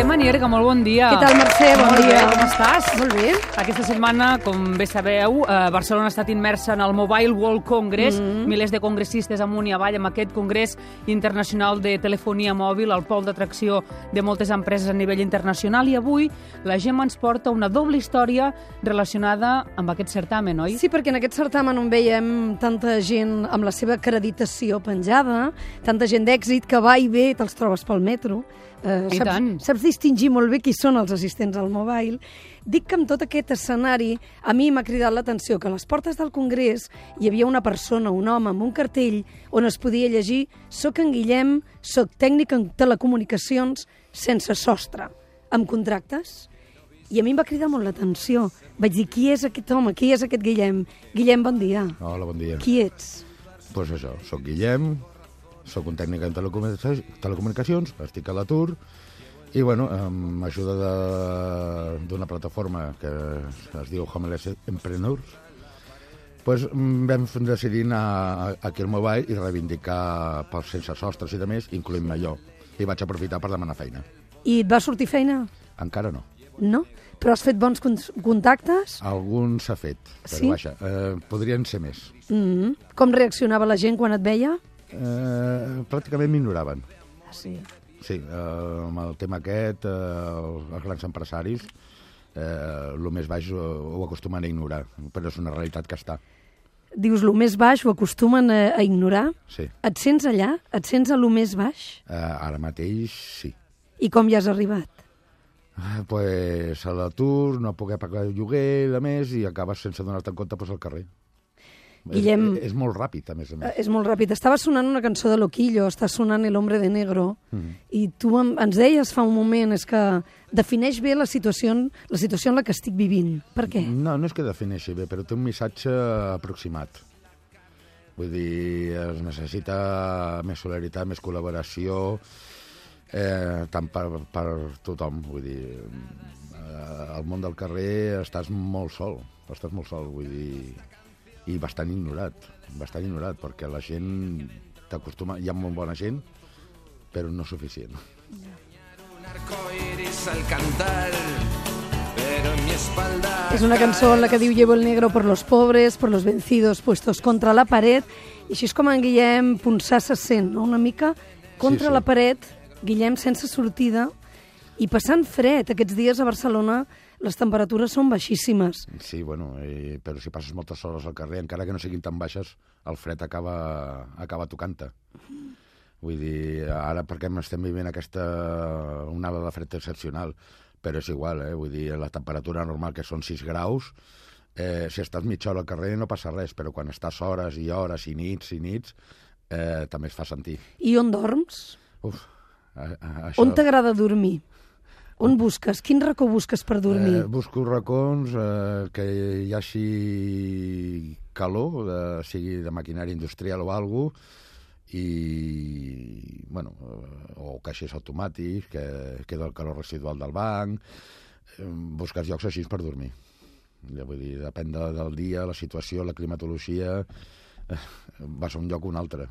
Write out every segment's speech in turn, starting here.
Gemma Nierga, molt bon dia. Què tal, Mercè? Bon molt dia. Bé, com estàs? Molt bé. Aquesta setmana, com bé sabeu, eh, Barcelona ha estat immersa en el Mobile World Congress, mm -hmm. milers de congressistes amunt i avall amb aquest congrés internacional de telefonia mòbil, el pol d'atracció de moltes empreses a nivell internacional, i avui la Gemma ens porta una doble història relacionada amb aquest certamen, oi? Sí, perquè en aquest certamen on veiem tanta gent amb la seva acreditació penjada, tanta gent d'èxit que va i ve te'ls trobes pel metro. Eh, I saps, tant. saps distingir molt bé qui són els assistents al mobile. Dic que amb tot aquest escenari a mi m'ha cridat l'atenció que a les portes del Congrés hi havia una persona, un home, amb un cartell on es podia llegir «Soc en Guillem, soc tècnic en telecomunicacions sense sostre». Amb contractes? I a mi em va cridar molt l'atenció. Vaig dir, qui és aquest home? Qui és aquest Guillem? Guillem, bon dia. Hola, bon dia. Qui ets? Doncs pues això, sóc Guillem, sóc un tècnic en telecomunicacions, estic a l'atur, i bueno, amb ajuda de- d'una plataforma que es diu Homeless Entrepreneurs, pues, mm, vam decidir anar aquí al mobile i reivindicar pels sense sostres i de més, incloent-me jo. I vaig aprofitar per demanar feina. I et va sortir feina? Encara no. No? Però has fet bons con contactes? Algun s'ha fet, però Sí? vaja, eh, podrien ser més. Mm -hmm. Com reaccionava la gent quan et veia? Eh, pràcticament m'ignoraven. Ah, sí. Sí, eh, amb el tema aquest, eh, els grans empresaris, eh, el més baix ho, ho acostumen a ignorar, però és una realitat que està. Dius, lo més baix ho acostumen a, a ignorar? Sí. Et sents allà? Et sents a lo més baix? Eh, ara mateix, sí. I com hi has arribat? Eh, pues, a l'atur, no poder pagar el lloguer, de més, i acabes sense donar-te compte pues, al carrer. Guillem- És, és molt ràpid, a més a Eh, més. és molt ràpid. Estava sonant una cançó de Loquillo, està sonant El hombre de negro, Mhm. i tu em, ens deies fa un moment, és que defineix bé la situació, la situació en la que estic vivint. Per què? No, no és que defineixi bé, però té un missatge aproximat. Vull dir, es necessita més solidaritat, més col·laboració, eh, tant per, per tothom. Vull dir, eh, al món del carrer estàs molt sol, estàs molt sol, vull dir, i bastant ignorat, bastant ignorat, perquè la gent t'acostuma, hi ha molt bona gent, però no suficient. És una cançó en la que diu Llevo el negro por los pobres, por los vencidos, puestos contra la paret, i així és com en Guillem Ponsà se sent, no? una mica contra Sí, sí. la paret, Guillem sense sortida, i passant fred. Aquests dies a Barcelona les temperatures són baixíssimes. Sí, bueno, eh, però si passes moltes hores al carrer, encara que no siguin tan baixes, el fred acaba, acaba tocant-te. Vull dir, ara perquè estem vivint aquesta onada de fred excepcional, però és igual, eh? Vull dir, la temperatura normal, que són 6 graus, eh, si estàs mitja hora al carrer no passa res, però quan estàs hores i hores i nits i nits, eh, també es fa sentir. I on dorms? Uf, a, a, això... On t'agrada dormir? On busques? Quin racó busques per dormir? Eh, busco racons eh, que hi hagi calor, de, sigui de maquinària industrial o alguna i, bueno, eh, o caixers automàtics, que queda el calor residual del banc, eh, busques llocs així per dormir. Ja vull dir, depèn de, del dia, la situació, la climatologia, eh, vas a un lloc o un altre.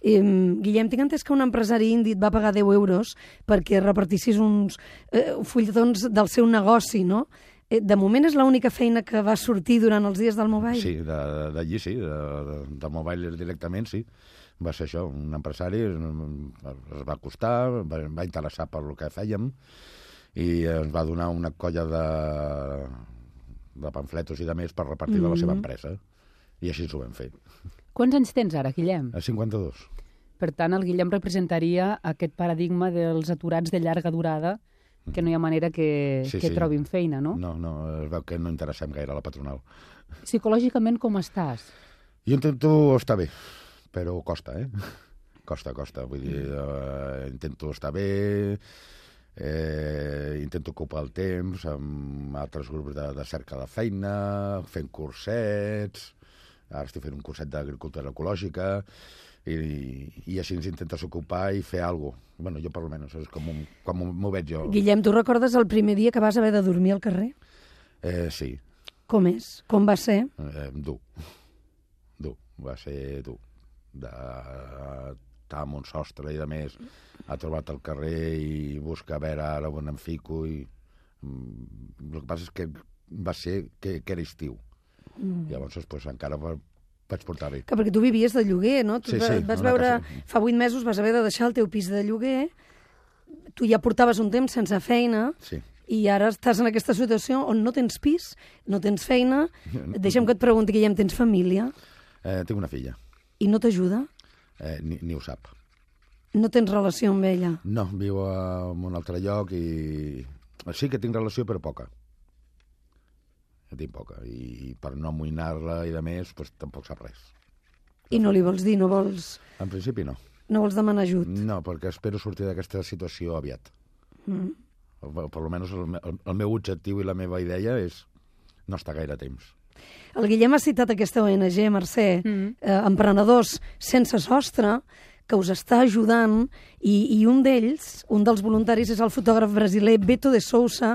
Eh, Guillem, tinc entès que un empresari indi et va pagar 10 euros perquè repartissis uns eh, fulletons del seu negoci, no? Eh, de moment és l'única feina que va sortir durant els dies del mobile? Sí, de- d'allí sí, de, de, de mobile directament sí. Va ser això, un empresari, es va acostar, va, va interessar per el que fèiem i ens va donar una colla de, de pamfletos i de més per repartir de la seva empresa. I així ens ho vam fer. Quants anys tens ara, Guillem? A 52. Per tant, el Guillem representaria aquest paradigma dels aturats de llarga durada que no hi ha manera que, Sí, que sí. trobin feina, no? No, no, es veu que no interessem gaire a la patronal. Psicològicament com estàs? Jo intento estar bé, però costa, eh? Costa, costa. Vull dir, eh, intento estar bé, eh, intento ocupar el temps amb altres grups de, de cerca de feina, fent cursets, ara estic fent un curset d'agricultura ecològica, i, i així ens intentes ocupar i fer alguna cosa. Bueno, jo per almenys, és com un, com m'ho veig jo. Guillem, tu recordes el primer dia que vas haver de dormir al carrer? Eh, sí, Com és? Com va ser? eh, dur. Dur, va ser dur. De està en un sostre i de més, ha trobat el carrer i busca a veure ara on em fico i... Mm, el que passa és que va ser que, que era estiu. Mm. Llavors, pues, encara va, vaig portar bé. Que perquè tu vivies de lloguer, no? Tu Sí, sí, vas veure... casa- Fa vuit mesos vas haver de deixar el teu pis de lloguer, tu ja portaves un temps sense feina, Sí. i ara estàs en aquesta situació on no tens pis, no tens feina, deixa'm que et pregunti, Guillem, tens família Eh, tinc una filla, i no t'ajuda? eh, ni, ni ho sap. No tens relació amb ella? No, viu en un altre lloc i... Sí que tinc relació, però poca. Tinc poca. I per no amoïnar-la i de més, doncs tampoc sap res. I no li vols dir, no vols, En principi no. no vols demanar ajut? No, perquè espero sortir d'aquesta situació aviat. Mm. O, per almenys el, me- el, el meu objectiu i la meva idea és no estar gaire temps. El Guillem ha citat aquesta ONG, Mercè, mm. eh, Emprenedors Sense Sostre, que us està ajudant, i, i un d'ells, un dels voluntaris, és el fotògraf brasiler Beto de Sousa,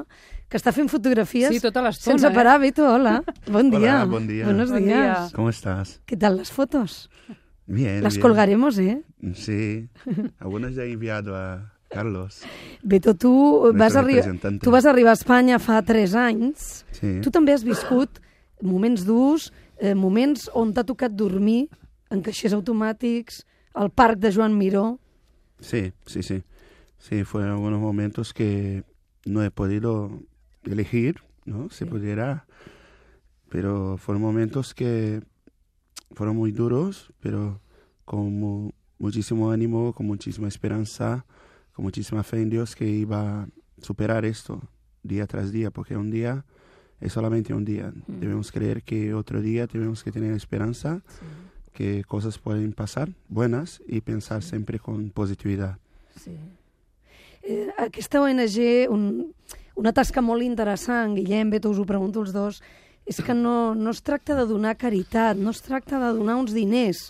que està fent fotografies Sí, tota sense eh? parar. Beto, hola. Bon dia. Hola, bon dia. Buenos Bon días. dia. ¿Cómo estás? ¿Qué tal las fotos? Bien. Las bien. colgaremos, ¿eh? Sí. Algunas ya he enviado a Carlos. Beto, tu vas, arri representante. tu vas arribar a Espanya fa 3 anys. Sí. Tu també has viscut moments durs, eh, moments on t'ha tocat dormir en caixers automàtics, al parc de Joan Miró. Sí, sí, sí. Sí, fueron algunos momentos que no he podido elegir, ¿no? Si pudiera. Pero fueron momentos que fueron muy duros, pero con mu- muchísimo ánimo, con muchísima esperanza, con muchísima fe en Dios que iba a superar esto día tras día, porque un día es solamente un día. Debemos creer que otro día tenemos que tener esperanza, que cosas pueden pasar buenas y pensar siempre con positividad. Sí. Eh, aquesta ONG, un, una tasca molt interessant, Guillem, Beto, us ho pregunto els dos, és que no, no es tracta de donar caritat, no es tracta de donar uns diners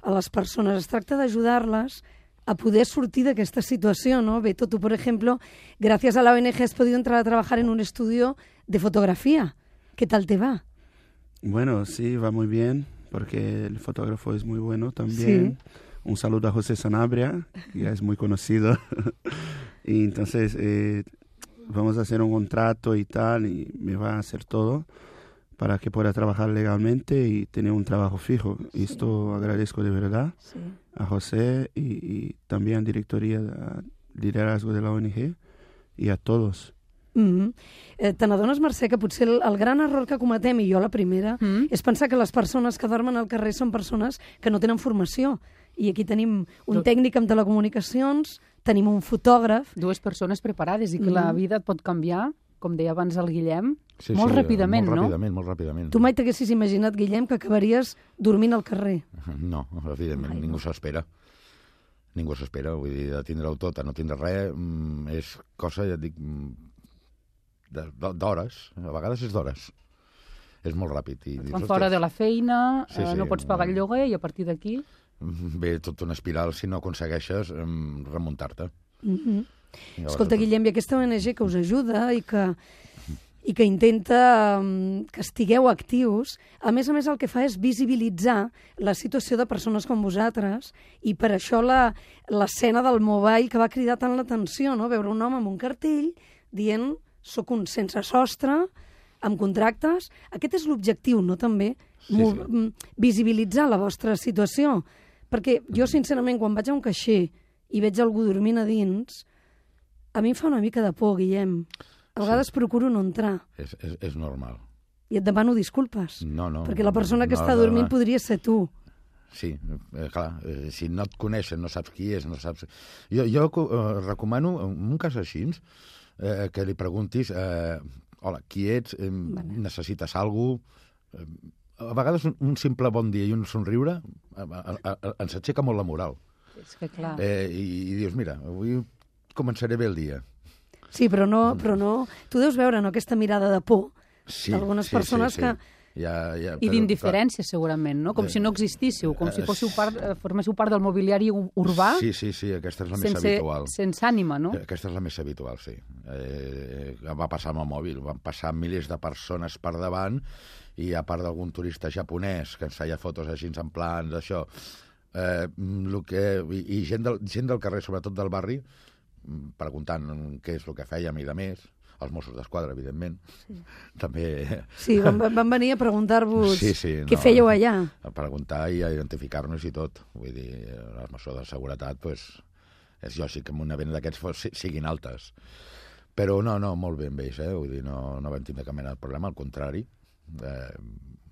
a les persones, es tracta d'ajudar-les a poder sortir d'aquesta situació, ¿no? Beto, tú, por ejemplo, gracias a la ONG has podido entrar a trabajar en un estudio de fotografía. ¿Qué tal te va? Bueno, sí, va muy bien, porque el fotógrafo es muy bueno también. Un saludo a José Sanabria, ya es muy conocido. y entonces eh, vamos a hacer un contrato y tal, y me va a hacer todo para que pueda trabajar legalmente y tener un trabajo fijo. Y esto agradezco de verdad Sí. a José y, y también a directoría, a liderazgo de la ONG y a todos. Mm -hmm. eh, Te n'adones, Mercè, que potser el, el gran error que cometem, i jo la primera, Mm. és pensar que les persones que dormen al carrer són persones que no tenen formació. I aquí tenim un Tot- tècnic amb telecomunicacions, tenim un fotògraf... Dues persones preparades i que la Mhm. vida et pot canviar, com deia abans el Guillem, Sí, molt sí, ràpidament, molt no? ràpidament, molt ràpidament. Tu mai t'haguessis imaginat, Guillem, que acabaries dormint al carrer. No, evidentment, Ai, ningú no. s'espera. Ningú s'espera, vull dir, de tindre-ho tot a no tindre res, mm, és cosa, ja et dic, mm, d'hores, a vegades és d'hores. És molt ràpid. I dius, fora de la feina, Sí, eh, sí, no pots pagar el lloguer i a partir d'aquí... "Ostres, Ve tota una espiral si no aconsegueixes mm, remuntar-te. Mm -hmm. Escolta, Guillem, i aquesta ONG que us ajuda i que, i que intenta um, que estigueu actius, a més a més el que fa és visibilitzar la situació de persones com vosaltres i per això la- l'escena del mobile que va cridar tant l'atenció, no? veure un home amb un cartell dient soc un sense sostre, amb contractes. Aquest és l'objectiu, no, també? Sí, sí. mm, Visibilitzar la vostra situació. Perquè jo, sincerament, quan vaig a un caixer i veig algú dormint a dins, a mi em fa una mica de por, Guillem. A vegades procuro no entrar És, és, és normal. i et demano disculpes. No, no. perquè la persona que no, està no, dormint no. podria ser tu. Sí, eh, clar, eh, si no et coneixen, no saps qui és, no saps... Jo, jo eh, recomano, en un cas així, eh, que li preguntis, eh, hola, qui ets, eh, necessites alguna cosa... Eh, a vegades un, un simple bon dia i un somriure eh, a, a, a, ens aixeca molt la moral. És que clar... Eh, i, I dius, mira, avui començaré bé el dia. Sí, però no, però no... Tu deus veure, no?, aquesta mirada de por Sí, d'algunes sí, persones sí, sí. que... Ja, ja, I d'indiferència, segurament, no? Com Eh, si no existíssiu, com si eh, fóssiu part, eh, forméssiu part del mobiliari ur- urbà Sí, sí, sí, aquesta és la més sense, habitual. sense ànima, no? Eh, Aquesta és la més habitual, sí. Eh, va passar amb el mòbil, van passar milers de persones per davant i a part d'algun turista japonès que ens feia fotos així en plan d'això, Eh, lo que, i, i gent, del, gent del carrer, sobretot del barri, preguntant què és el que fèiem i de més, els Mossos d'Esquadra, evidentment. Sí. També Sí, van, van venir a preguntar-vos Sí, sí, què no. fèieu allà. a preguntar i a identificar-nos i tot. Vull dir, les mesures de seguretat, pues, és lògic que en un event d'aquests siguin altes. Però no, no, molt ben vells, eh? Vull dir, no, no vam tindre cap mena de problema, al contrari. Eh,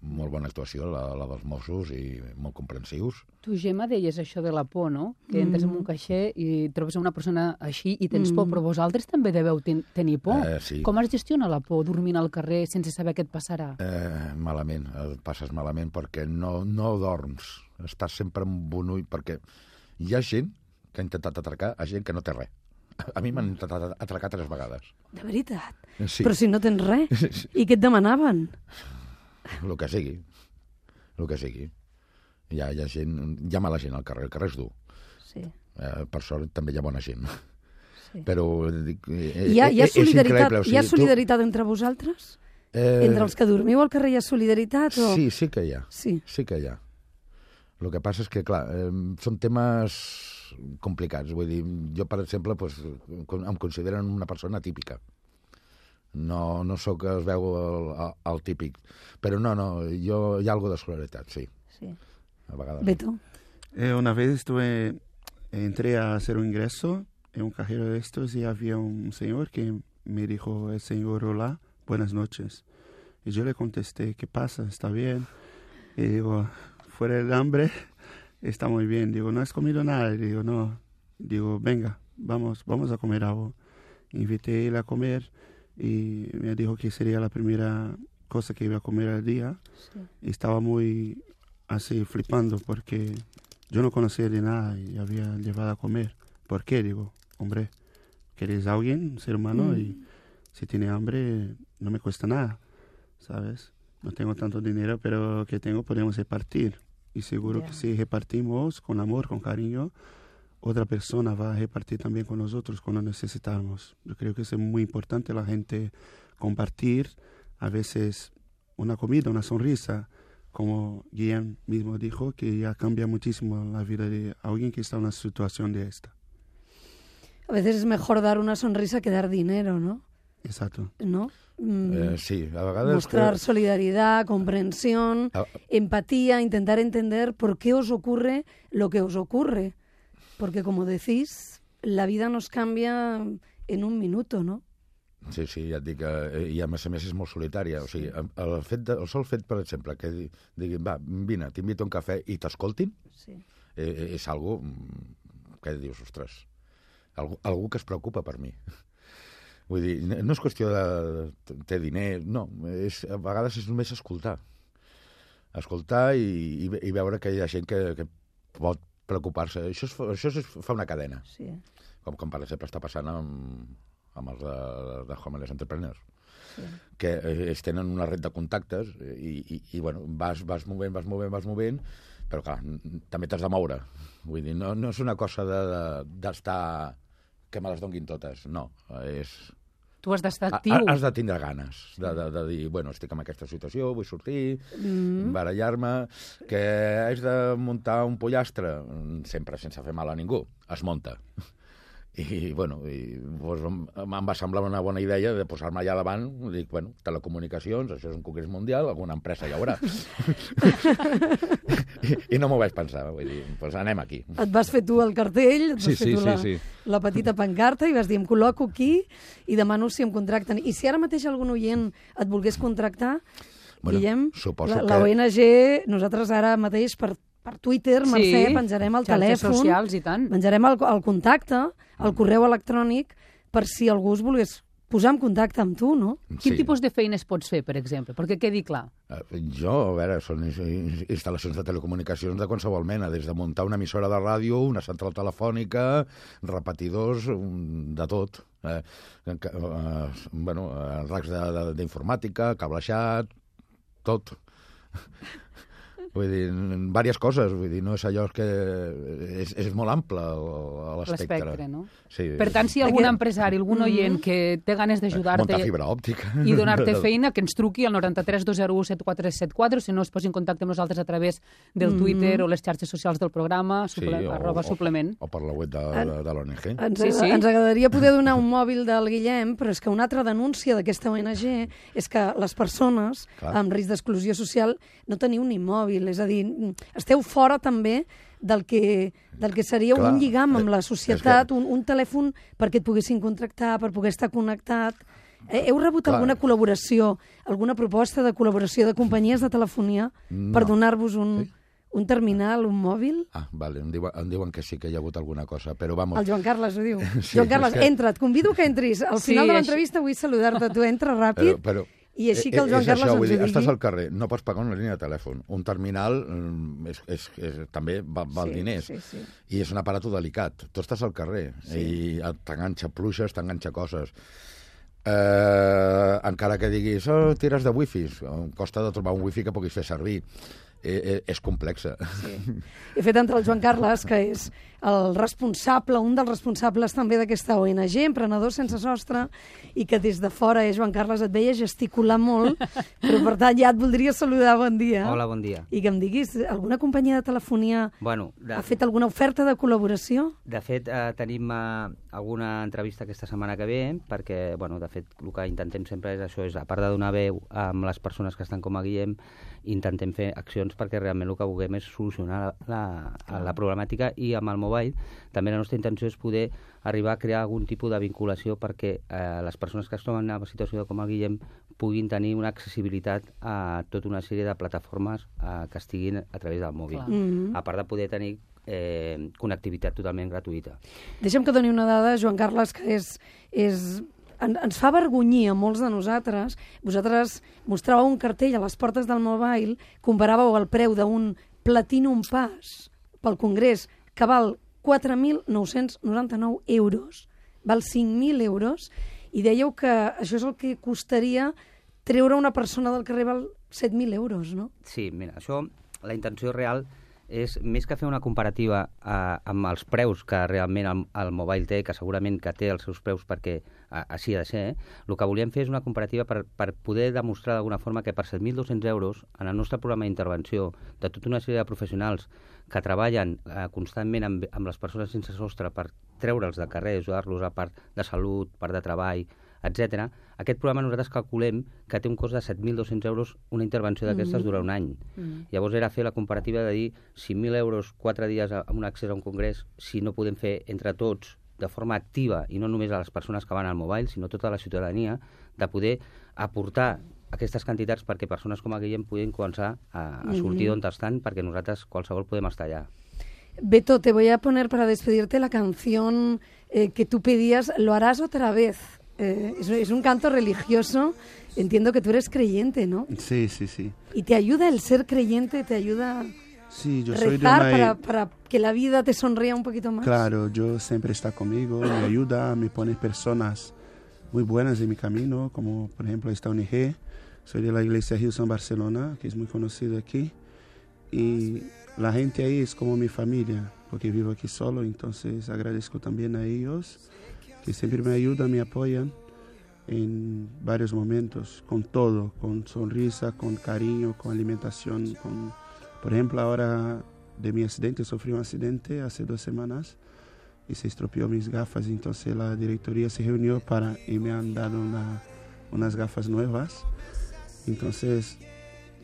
molt bona actuació, la, la dels Mossos, i molt comprensius. Tu, Gemma, deies això de la por, no? Que entres en un caixer i trobes una persona així i tens por, però vosaltres també deveu ten tenir por. Eh, sí. Com es gestiona la por dormint al carrer sense saber què et passarà? Eh, malament, eh, passes malament perquè no, no dorms. Estàs sempre amb un ull, perquè hi ha gent que ha intentat atracar a gent que no té res. A mi m'han atracar tres vegades. De veritat. Sí. Però si no tens res. I què et demanaven? El que sigui. El que sigui. Hi ha, hi ha gent, hi ha mala gent al carrer, el carrer és dur. Sí. Eh, per sort també hi ha bona gent. Sí. Però dic, eh, Hi ha, hi ha és solidaritat, increïble, o hi ha sigui, tu- solidaritat entre vosaltres? Eh, Entre els que dormiu al carrer hi ha solidaritat? O... Sí, sí que hi ha. Sí. Sí que hi ha. El que passa és que, clar, eh, són temes complicats. Vull dir, jo, per exemple, pues, em consideren una persona típica. No, no sóc, es veu, el, el, típic. Però no, no, jo, hi ha alguna de solidaritat, sí. sí. A vegades. Beto? Eh, una vez estuve, entré a hacer un ingreso en un cajero de estos y había un señor que me dijo, el señor, hola, buenas noches. Y yo le contesté, ¿qué pasa? ¿Está bien? Y digo, fuera del hambre, está muy bien. Digo, ¿no has comido nada? Digo, no. Digo, venga, vamos, vamos a comer algo. Invité a él a comer y me dijo que sería la primera cosa que iba a comer al día. Y estaba muy así flipando porque yo no conocía de nada y había llevado a comer. ¿Por qué? Digo, hombre, que eres alguien, ser humano, y si tiene hambre no me cuesta nada, ¿sabes? No tengo tanto dinero, pero que tengo podemos repartir. Y seguro Ya. que si repartimos con amor, con cariño, otra persona va a repartir también con nosotros cuando necesitamos. Yo creo que es muy importante la gente compartir a veces una comida, una sonrisa, como Guillem mismo dijo, que ya cambia muchísimo la vida de alguien que está en una situación de esta. A veces es mejor dar una sonrisa que dar dinero, ¿no? Exacto. ¿No? Mm, Eh, sí, a vegades... mostrar que- solidaridad, comprensión, Ah. empatía, intentar entender por qué os ocurre lo que os ocurre. Porque, como decís, la vida nos cambia en un minuto, ¿no? Sí, sí, ja et dic, eh, i a més a més és molt solitària. O sigui, el, fet de, el sol fet, per exemple, que di- diguin, va, vine, t'invito a un cafè i t'escoltin, Sí. eh, és algo mm, que dius, ostres, algú, algú que es preocupa per mi. Vull dir, no és qüestió de té diner, no, és, a vegades és només escoltar. Escoltar i, i, ve- i veure que hi ha gent que, que pot preocupar-se. Això, és, això és, fa una cadena, sí. com, com per exemple està passant amb, amb els de, de Homeless Entrepreneurs Sí. que eh, es tenen una red de contactes i, i, i bueno, vas, vas movent, vas movent, vas movent, però clar, també t'has de moure. Vull dir, no, no és una cosa de- de- d'estar... De, que me les donguin totes, no. És, Tu has d'estar ha- actiu. has de tindre ganes de, de, de dir, bueno, estic en aquesta situació, vull sortir, mm. barallar-me, que haig de muntar un pollastre, sempre sense fer mal a ningú, es munta. I, bueno, i, doncs, em, em va semblar una bona idea de posar-me allà davant, dic, bueno, telecomunicacions, això és un congrés mundial, alguna empresa hi haurà. I, I no m'ho vaig pensar, vull dir, doncs anem aquí. Et vas fer tu el cartell, et vas Sí, fer sí, tu sí, la, sí. la petita pancarta i vas dir, em col·loco aquí i demano si em contracten. I si ara mateix algun oient et volgués contractar, Bueno, Guillem, suposo la, que- la ONG, nosaltres ara mateix per, per Twitter, Mercè, penjarem el telèfon, socials i tant. penjarem el, el contacte, el correu electrònic, per si algú es volgués posar en contacte amb tu, no? Quin tipus de feines pots fer, per exemple? Perquè quedi clar. Eh, Jo, a veure, són ins- ins- instal·lacions de telecomunicacions de qualsevol mena, des de muntar una emissora de ràdio, una central telefònica, repetidors, un- de tot. Eh, eh, bueno, eh, racks d'informàtica, cablejat, tot. Vull dir, en diverses coses, vull dir, no és allò que... És, és molt ample l'espectre. L'espectre, no? Sí. Per tant, si algun empresari, algun oient que té ganes d'ajudar-te Muntar fibra òptica. i donar-te feina, que ens truqui al 93 201 7474, si no es posi en contacte amb nosaltres a través del Twitter o les xarxes socials del programa, suple, arroba suplement. O, o per la web de, de, de l'ONG. Ens, Sí, sí. ens agradaria poder donar un mòbil del Guillem, però és que una altra denúncia d'aquesta ONG és que les persones Clar. amb risc d'exclusió social no teniu ni mòbil, és a dir, esteu fora també del que, del que seria Clar, un lligam amb eh, la societat, que- un, un telèfon perquè et poguessin contractar, per poder estar connectat. Eh, Heu rebut Clar. alguna col·laboració, alguna proposta de col·laboració de companyies de telefonia No. per donar-vos un, un terminal, un mòbil? Ah, vale, em diuen, em diuen que sí, que hi ha hagut alguna cosa, però vamos... El Joan Carles ho diu. Sí, Joan Carles, que- entra, et convido que entris. Al Sí, final de així- l'entrevista vull saludar-te. Tu entra ràpid però, i així que el eh, Joan és Carles això, ens dir, ho Estàs digui. al carrer, no pots pagar una línia de telèfon. Un terminal mm, és, és, és, també val, val Sí, diners. sí, sí. I és un aparato delicat. Tu estàs al carrer i et- t'enganxa pluges, t'enganxa coses. Eh, encara que diguis, oh, tires de wifi, costa de trobar un wifi que puguis fer servir. Eh, eh, és complexa. Sí. He fet entrar el Joan Carles, que és el responsable, un dels responsables també d'aquesta ONG, Emprenedors Sense Sostre, i que des de fora, eh, Joan Carles, et veia gesticular molt, però per tant ja et voldria saludar, bon dia. Hola, bon dia. I que em diguis, alguna companyia de telefonia Bueno, de, ha fet alguna oferta de col·laboració? de fet, eh, tenim eh, alguna entrevista aquesta setmana que ve, perquè, bueno, de fet, el que intentem sempre és això, és a part de donar veu amb les persones que estan com a Guillem, intentem fer accions perquè realment el que vulguem és solucionar la, la, la problemàtica i amb el mobile també la nostra intenció és poder arribar a crear algun tipus de vinculació perquè eh, les persones que es troben en una situació com el Guillem puguin tenir una accessibilitat a tota una sèrie de plataformes eh, que estiguin a través del mòbil. Clar. Mhm. A part de poder tenir eh, connectivitat totalment gratuïta. Deixa'm que doni una dada, Joan Carles, que és, és en, ens fa vergonyir a molts de nosaltres. Vosaltres mostràveu un cartell a les portes del mobile, comparàveu el preu d'un Platinum Pass pel Congrés, que val 4.999 euros, val 5.000 euros, i dèieu que això és el que costaria treure una persona del carrer val 7.000 euros, no? Sí, mira, això, la intenció real és, més que fer una comparativa eh, amb els preus que realment el, el mobile té, que segurament que té els seus preus perquè eh, així ha de ser, eh? el que volíem fer és una comparativa per, per poder demostrar d'alguna forma que per 7.200 euros, en el nostre programa d'intervenció de tota una sèrie de professionals que treballen eh, constantment amb, amb les persones sense sostre per treure'ls de carrer, ajudar-los a part de salut, part de treball, etc. Aquest programa nosaltres calculem que té un cost de 7.200 euros una intervenció d'aquestes mm. durant un any. Mm. Llavors era fer la comparativa de dir si 1.000 euros, 4 dies a- amb un accés a un congrés, si no podem fer entre tots de forma activa, i no només a les persones que van al mobile, sinó tota la ciutadania, de poder aportar aquestes quantitats perquè persones com Guillem puguin començar a, a sortir d'on estan, perquè nosaltres qualsevol podem estar allà. Beto, te voy a poner para despedirte la canción eh, que tú pedías, Lo harás otra vez. Eh, es, es un canto religioso. Entiendo que tú eres creyente, ¿no? Sí, sí, sí. Y te ayuda el ser creyente, te ayuda Sí, yo a soy de rezar una... para, para que la vida te sonría un poquito más. Claro, yo siempre está conmigo, me ayuda, me pone personas muy buenas en mi camino, como por ejemplo esta ONG. Soy de la iglesia Hilson Barcelona, que es muy conocida aquí. Y la gente ahí es como mi familia, porque vivo aquí solo, entonces agradezco también a ellos, que siempre me ayudan, me apoyan en varios momentos, con todo, con sonrisa, con cariño, con alimentación, con... Por ejemplo, ahora de mi accidente, sufrí un accidente hace dos semanas y se estropeó mis gafas, entonces la directoría se reunió para y me han dado una- unas gafas nuevas. Entonces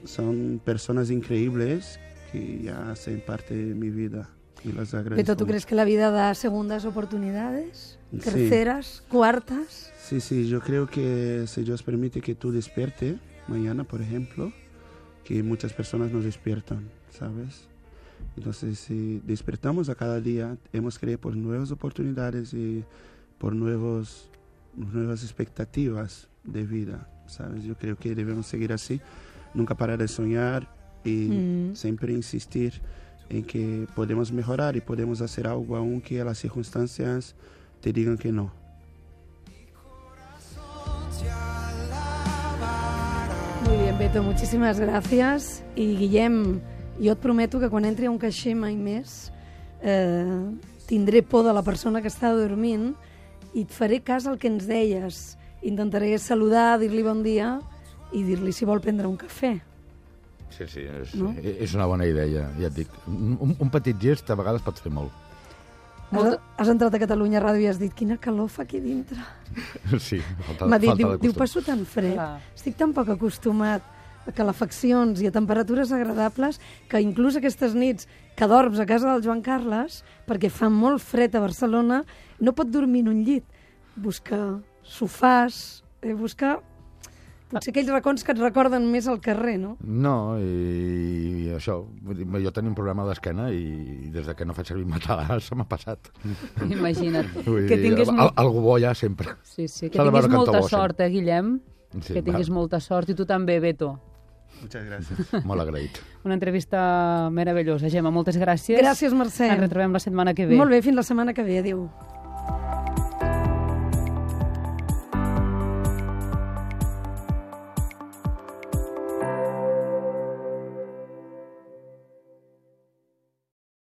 son personas increíbles que ya hacen parte de mi vida y las agradezco. Beto, ¿tú crees que la vida da segundas oportunidades? Sí. ¿Terceras? ¿Cuartas? Sí, sí, yo creo que si Dios permite que tú despierte mañana, por ejemplo, que muchas personas nos despiertan, ¿sabes? Entonces, si despertamos a cada día, hemos creído por nuevas oportunidades y por nuevos, nuevas expectativas de vida, ¿sabes? Yo creo que debemos seguir así, nunca parar de soñar y Mm. siempre insistir en que podemos mejorar y podemos hacer algo aunque las circunstancias te digan que no. Muy bien, Beto, muchísimas gracias. Y Guillem, Jo et prometo que quan entri a un caixer mai més eh, tindré por de la persona que està dormint i et faré cas al que ens deies. Intentaré saludar, dir-li bon dia i dir-li si vol prendre un cafè. Sí, sí, és, No? és una bona idea, ja et dic. Un, un petit gest a vegades pot fer molt. Has, has entrat a Catalunya Ràdio i has dit quina calor fa aquí dintre. Sí, falta, M'ha dit, falta diu, de diu, passo tan fred, Clar. estic tan poc acostumat a calefaccions i a temperatures agradables que inclús aquestes nits que dorms a casa del Joan Carles, perquè fa molt fred a Barcelona, no pot dormir en un llit. Busca sofàs, eh, busca potser aquells racons que et recorden més al carrer, no? No, i, i això, jo tenia un problema d'esquena i des de que no faig servir matalàs se m'ha passat. Imagina't. Vull que dir, tinguis... al, molt- algú bo ha sempre. Sí, sí, que tinguis molta bo sort, eh, Guillem? Sí, que tinguis va. molta sort. I tu també, Beto. Muchas gracias. Molt agraït. Una entrevista meravellosa. Gemma, moltes gràcies. Gràcies, Mercè. Ens retrobem la setmana que ve. Molt bé, fins la setmana que ve. Adéu.